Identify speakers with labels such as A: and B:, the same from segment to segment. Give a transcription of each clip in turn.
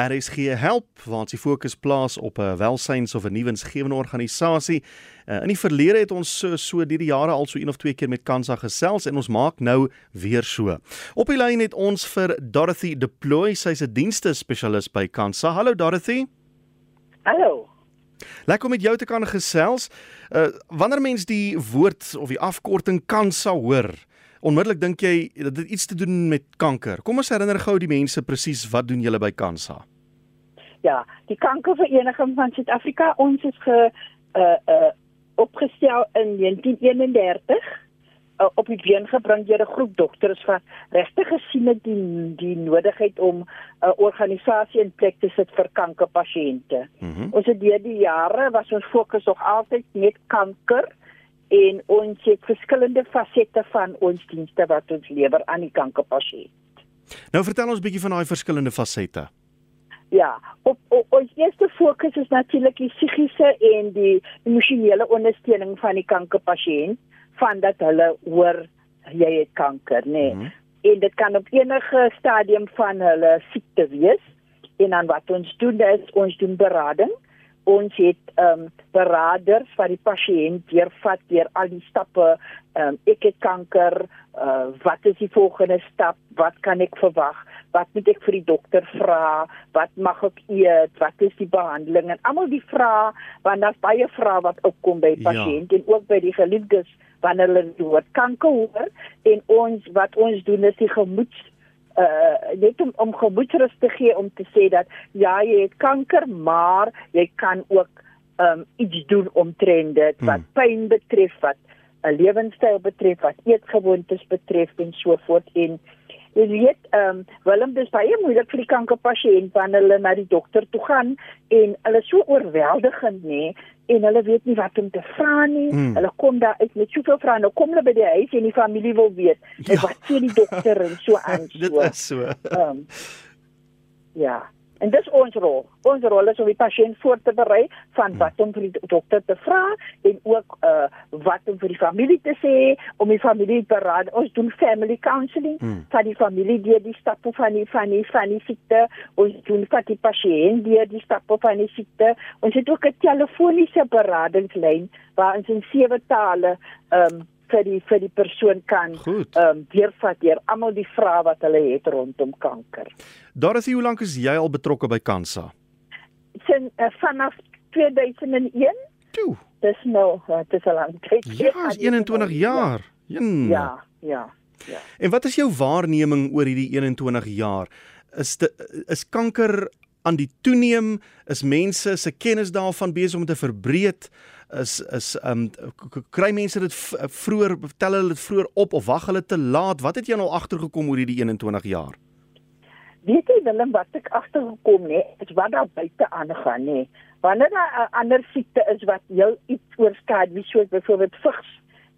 A: RSG help waar ons die fokus plaas op 'n welsyns of 'n nuwensgewende organisasie. Uh, in die verlede het ons so, so deur die jare al so een of twee keer met Kansa gesels en ons maak nou weer so. Op die lyn het ons vir Dorothy Deploy, sy's 'n dienste spesialis by Kansa. Hallo Dorothy.
B: Hallo.
A: Lekker om met jou te kan gesels. Uh wanneer mens die woord of die afkorting Kansa hoor, onmiddellik dink jy dat dit iets te doen met kanker. Kom ons herinner gou die mense presies wat doen julle by Kansa?
B: Ja, die kankervereniging van Suid-Afrika, ons is ge uh uh opgestel in 1931 uh, op die been gebring deur 'n groep dokters wat regtig gesien het die die nodigheid om 'n uh, organisasie in plek te sit vir kankerpasiënte. Mm -hmm. Ons het deur die jare was ons fokus nog altyd net kanker en ons het verskillende fasette van ons dienste wat ons lewer aan die kankerpasiënt.
A: Nou vertel ons 'n bietjie van daai verskillende fasette.
B: Ja, op, op ons eerste fokus is natuurlik die psigiese en die emosionele ondersteuning van die kankerpasiënt van dat hulle hoor jy het kanker, nê. Nee. Mm -hmm. En dit kan op enige stadium van hulle siekte wees. En dan wat ons doen is ons doen berading ons het ehm um, beraders wat die pasiënt deurvat deur al die stappe ehm um, ek het kanker uh, wat is die volgende stap wat kan ek verwag wat moet ek vir die dokter vra? Wat mag ek eet? Wat is die behandeling? En almal die vrae want daar's baie vrae wat opkom by die pasiënt ja. en ook by die geliefdes wanneer hulle oor kanker hoor. En ons wat ons doen is die gemoeds uh net om om gemoedsrus te gee om te sê dat ja jy het kanker maar jy kan ook um iets doen omtrent dit wat hmm. pyn betref wat 'n lewenstyl betref wat eetgewoontes betref en so voort. En jy weet um Willem dis baie moeilik vir die kankerpasiënt wanneer hulle na die dokter toe gaan en hulle so oorweldigend nê en hulle weet nie wat om te vra nie. Mm. Hulle kom daar uit met soveel vrae. Nou kom hulle by die huis en die familie wil weet ja. wat sê die dokter en so aan so.
A: Dit is so. Um,
B: ja. En dis ons rol. Ons rol is om die pasiënt voor te berei van wat om vir die dokter te vra en ook uh wat om vir die familie te sê om die familie te beraad. Ons doen family counselling hmm. vir die familie deur die stappe van die van die van die siekte. Ons doen vir die pasiënt deur die stappe van die siekte. Ons het ook 'n telefoniese beradingslyn waar ons in sewe tale um vir die vir die persoon kan ehm um, deurvat deur almal die vrae wat hulle het rondom kanker.
A: Daar is hoe lank is jy al betrokke by Kansa?
B: Sin uh, vanaf 2001.
A: Toe.
B: Dis nou, dit is al lank tyd.
A: Ja, 21 jaar.
B: Ja. ja, ja, ja.
A: En wat is jou waarneming oor hierdie 21 jaar? Is de, is kanker aan die toeneem? Is mense se kennis daarvan besig om te verbreek? is is um kry mense dit vroeër tel hulle dit vroeër op of wag hulle te laat? Wat het jy nou agtergekom oor hierdie 21 jaar?
B: Weet jy Willem wat ek agtergekom nê, is wat daar buite aangaan nê. Wanneer daar 'n ander siekte is wat jou iets oorskry, wie soos byvoorbeeld vigs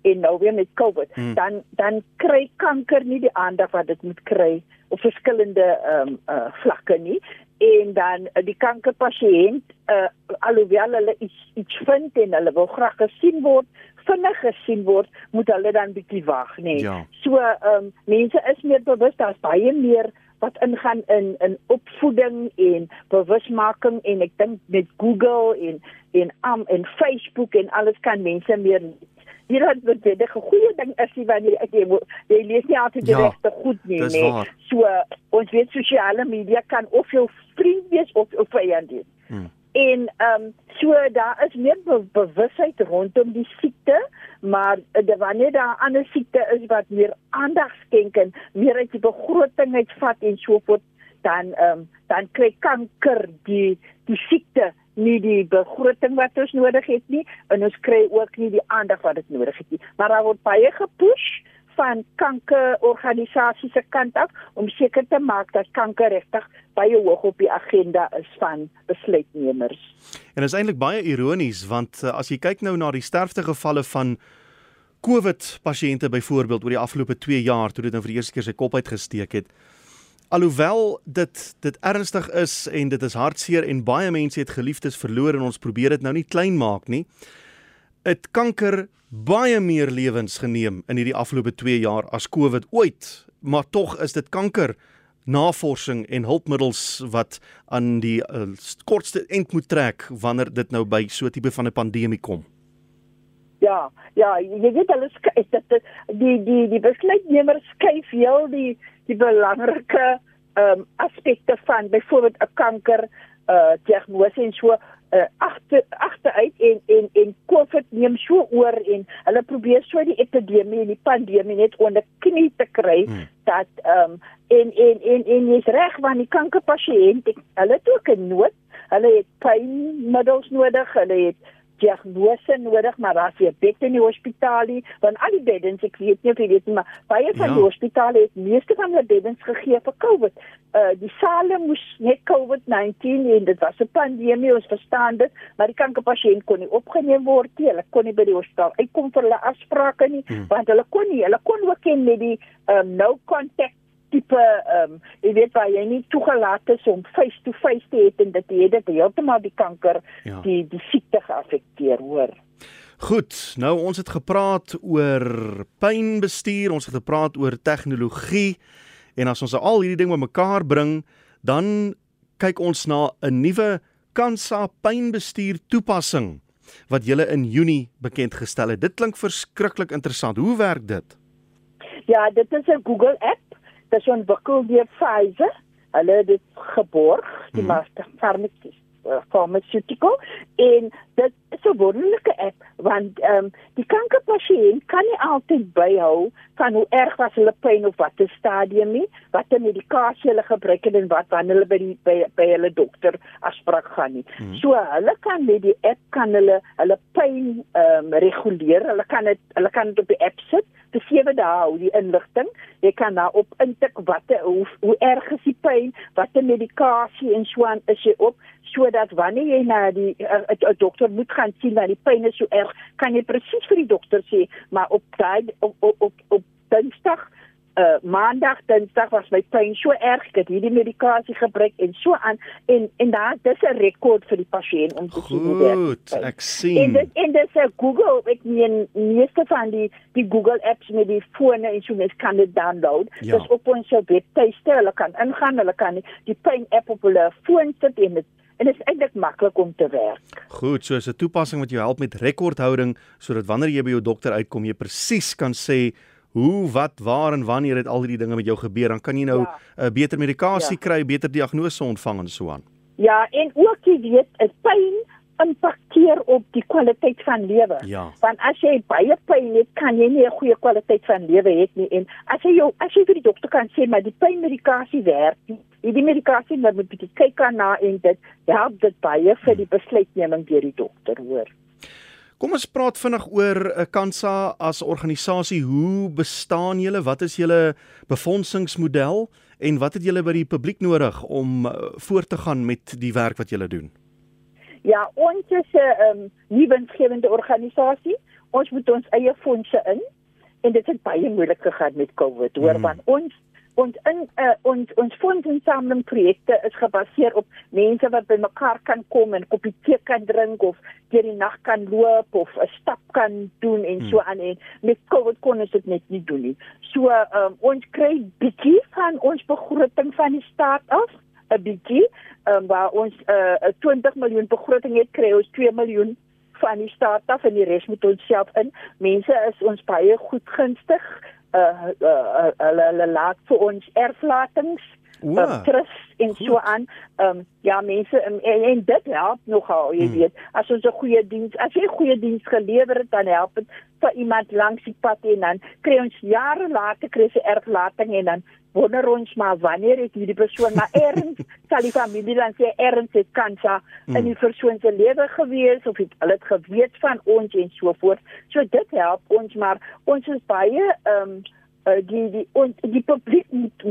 B: en nou weer met COVID, hmm. dan dan kry kanker nie die aandag wat dit moet kry op verskillende ehm um, uh vlakke nie en dan uh, die kankerpasiënt uh, alhoewel hulle iets iets vind en hulle wil graag gesien word vinnig gesien word moet hulle dan bietjie wag nê nee. ja. so um, mense is meer bewus daar's baie meer wat ingaan in in opvoeding en bewusmaking en ek dink met Google en en um, en Facebook en alles kan mense meer hier het dit 'n goeie ding is jy wanneer ek jy, jy lees nie altyd die ja, regte goed nie nee waar. so ons weet sosiale media kan of jou vriend wees of of vyand wees hmm. en ehm um, so daar is meer be bewusheid rondom die siekte maar uh, wanneer daar 'n ander siekte is wat meer aandag skenk en meer uit die begroting uitvat en so voort dan ehm um, dan kry kanker die die siekte nie die begroting wat ons nodig het nie en ons kry ook nie die aandag wat dit nodig het nie. Maar daar word baie gepush van kankerorganisasies se kant af om seker te maak dat kanker regtig baie hoog op die agenda is van besluitnemers.
A: En is eintlik baie ironies want uh, as jy kyk nou na die sterftegevalle van COVID pasiënte byvoorbeeld oor die afgelope 2 jaar toe dit nou vir die eerste keer sy kop uitgesteek het, alhoewel dit dit ernstig is en dit is hartseer en baie mense het geliefdes verloor en ons probeer dit nou nie klein maak nie. Dit kanker baie meer lewens geneem in hierdie afgelope 2 jaar as COVID ooit, maar tog is dit kanker navorsing en hulpmiddels wat aan die uh, kortste end moet trek wanneer dit nou by so 'n tipe van 'n pandemie kom?
B: Ja, ja, jy weet hulle is dit die die die besluitnemers skuif heel die die belangrike ehm um, aspekte van byvoorbeeld 'n kanker uh diagnose en so uh, agter agteruit en en en COVID neem so oor en hulle probeer so die epidemie en die pandemie net onder knie te kry hmm. dat ehm um, en en en en jy's reg want die kankerpasiënt hulle het ook 'n nood hulle het pynmiddels nodig hulle het diagnose nodig, maar as jy bed in die hospitaal het, want al die beddens, ek weet nie of jy weet nie, maar baie van ja. die hospitale het meeste van hulle beddens gegee vir COVID. Uh die sale moes net COVID-19 en dit was 'n pandemie, ons verstaan dit, maar die kankerpasiënt kon nie opgeneem word nie. Hulle kon nie by die hospitaal uitkom vir hulle afsprake nie, hmm. want hulle kon nie, hulle kon ook nie met die um no contact tipe ehm um, jy weet waar jy nie toegelaat is om face to face te hê en dit het dit heeltemal die kanker ja. die die siekte geaffekteer hoor.
A: Goed, nou ons het gepraat oor pynbestuur, ons het gepraat oor tegnologie en as ons al hierdie ding bymekaar bring, dan kyk ons na 'n nuwe Kansa pynbestuur toepassing wat julle in Junie bekend gestel het. Dit klink verskriklik interessant. Hoe werk dit?
B: Ja, dit is 'n Google app dis ontwikkel deur Pfizer. Hulle het dit geborg, die mm -hmm. master farmaceutical uh, pharmaceutical en dit is 'n wonderlike app want ehm um, die kankerpasiënt kan nie altyd byhou van hoe erg was hulle pyn of watter stadium nie, watter medikasie hulle gebruik het en wat wanneer hulle by die by, by hulle dokter afspraak gaan nie. Mm -hmm. So hulle kan met die app kan hulle hulle pyn ehm um, reguleer. Hulle kan dit hulle kan dit op die app sit vir 7 dae hou die inligting. Jy kan daarop intik wat hoe, hoe erg is die pyn, watter medikasie en so aan is jy op sodat wanneer jy na die 'n dokter moet gaan sien dat die pyn is so erg, kan jy presies vir die dokter sê, maar op daai op op op, op Dinsdag uh maandag dinsdag was my pyn so erg ek het hierdie medikasie gebruik en so aan en en daar dis 'n rekord vir die pasiënt om te
A: Goed, sien hoe dit ek sien
B: en dit en dis 'n Google ek meen meeste van die die Google apps met die fone en so mens kan dit download ja. dis op ons webtuiste hulle kan ingaan hulle kan die pyn app op hulle foon sit en dit en dit is eintlik maklik om te werk.
A: Goed, so is 'n toepassing wat jou help met rekordhouding sodat wanneer jy by jou dokter uitkom jy presies kan sê hoe wat waar en wanneer dit al hierdie dinge met jou gebeur dan kan jy nou ja. uh, beter medikasie ja. kry, beter diagnose ontvang en so aan.
B: Ja, en ook jy weet, 'n pyn impakteer op die kwaliteit van lewe.
A: Ja.
B: Want as jy baie pyn het, kan jy nie 'n goeie kwaliteit van lewe hê nie en as jy jou as jy vir die dokter kan sê maar die pynmedikasie werk nie, die medikasie moet bietjie kyk aan na en dit help dit baie vir die besluitneming deur die dokter, hoor.
A: Kom ons praat vinnig oor uh, Kansa as organisasie. Hoe bestaan julle? Wat is julle befondsingsmodel en wat het julle by die publiek nodig om uh, voort te gaan met die werk wat julle doen?
B: Ja, ons is 'n um, nuwensgewende organisasie. Ons moet ons eie fondse in en dit het baie moeilik gegaan met COVID, hoor, hmm. want ons ons in uh, ons ons fondsinsameling projekte is gebaseer op mense wat bymekaar kan kom en koppie tee kan drink of deur die nag kan loop of 'n stap kan doen en hmm. so aan en met COVID kon ons dit net nie doen nie. So um, ons kry bietjie van ons begroting van die staat af, 'n bietjie, um, waar ons uh, 'n uh, 20 miljoen begroting het, kry ons 2 miljoen van die staat af en die res moet ons self in. Mense is ons baie goed gunstig uh, uh, hulle hulle laat vir ons erflatings uh, trust en Goed. so aan. Ehm um, ja, mense en, en, en dit help nogal, jy hmm. weet. As ons 'n goeie diens, as jy goeie diens gelewer het, dan help dit vir iemand langs die pad en dan kry ons jare later kry se erflating en dan wonder ons maar wanneer het hierdie persoon maar erns sal die familie dan sê erns het kansa mm. in die persoon se lewe gewees of het hulle het geweet van ons en so voort. So dit help ons maar ons is baie ehm um, uh, die die ons die publiek moet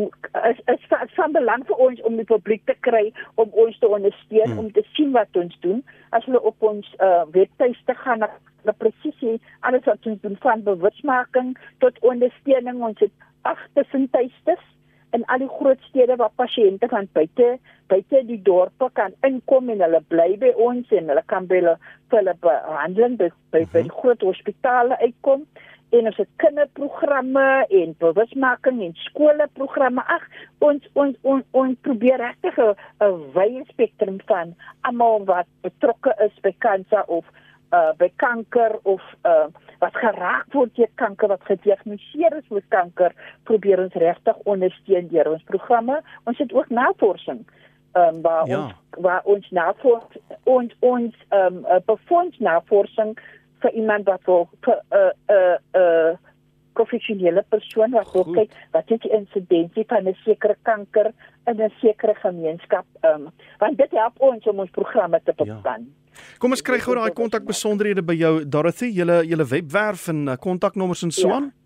B: is is van belang vir ons om die publiek te kry om ons te ondersteun mm. om te sien wat ons doen as hulle op ons uh, webtuiste gaan na presies alles wat ons doen van bewusmaking tot ondersteuning ons het agt tussentuistes in al die groot stede waar pasiënte van buite buite die dorpe kan inkom en hulle bly by ons en hulle kan by hulle vir hulle behandeling by by, by die groot hospitale uitkom en ons het kinderprogramme en bewusmaking en skoolprogramme. Ag, ons ons ons ons probeer regtig 'n wye spektrum van almal wat betrokke is by kanker of uh by kanker of uh wat geraak word deur kanker wat gediagnoseer is met kanker, probeer ons regtig ondersteun deur ons programme. Ons het ook navorsing ehm um, waar ja. ons waar ons navorsing ons ons ehm um, befonds navorsing vir iemand wat wil 'n 'n 'n 'n professionele persoon wat wil kyk wat is die insidensie van 'n sekere kanker in 'n sekere gemeenskap um, want dit help ons om ons programme te beplan. Ja.
A: Kom ons kry gou daai kontak besonderhede by jou Dorothy, julle julle webwerf en uh, kontaknommers en so aan. Ja.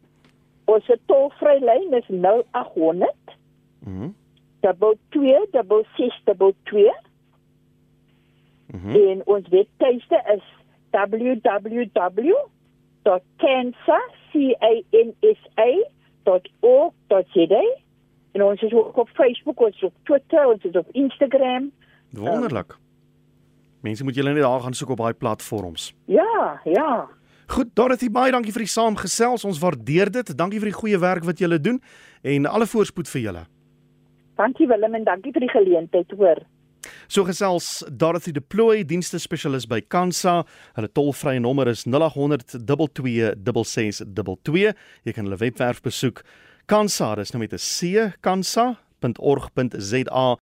B: Ons tolvrye lyn is 0800 Mhm. Mm double 2 double 6 double 2. Mhm. Mm en ons webtuiste is www.cancer.org.za en ons is ook op Facebook, ons is op Twitter, ons is op Instagram.
A: Wonderlik. Um, Mense moet julle net daar gaan soek op daai platforms.
B: Ja, ja.
A: Goed, Dorothy, baie dankie vir die saamgesels. Ons waardeer dit. Dankie vir die goeie werk wat julle doen en alle voorspoed vir julle.
B: Dankie Willem en dankie vir die geleentheid, hoor.
A: So gesels Dorothy Deploy, dienste spesialis by Kansa. Hulle tolvrye nommer is 0800 226622. Jy kan hulle webwerf besoek. Kansa, dis nou met 'n C, kansa.org.za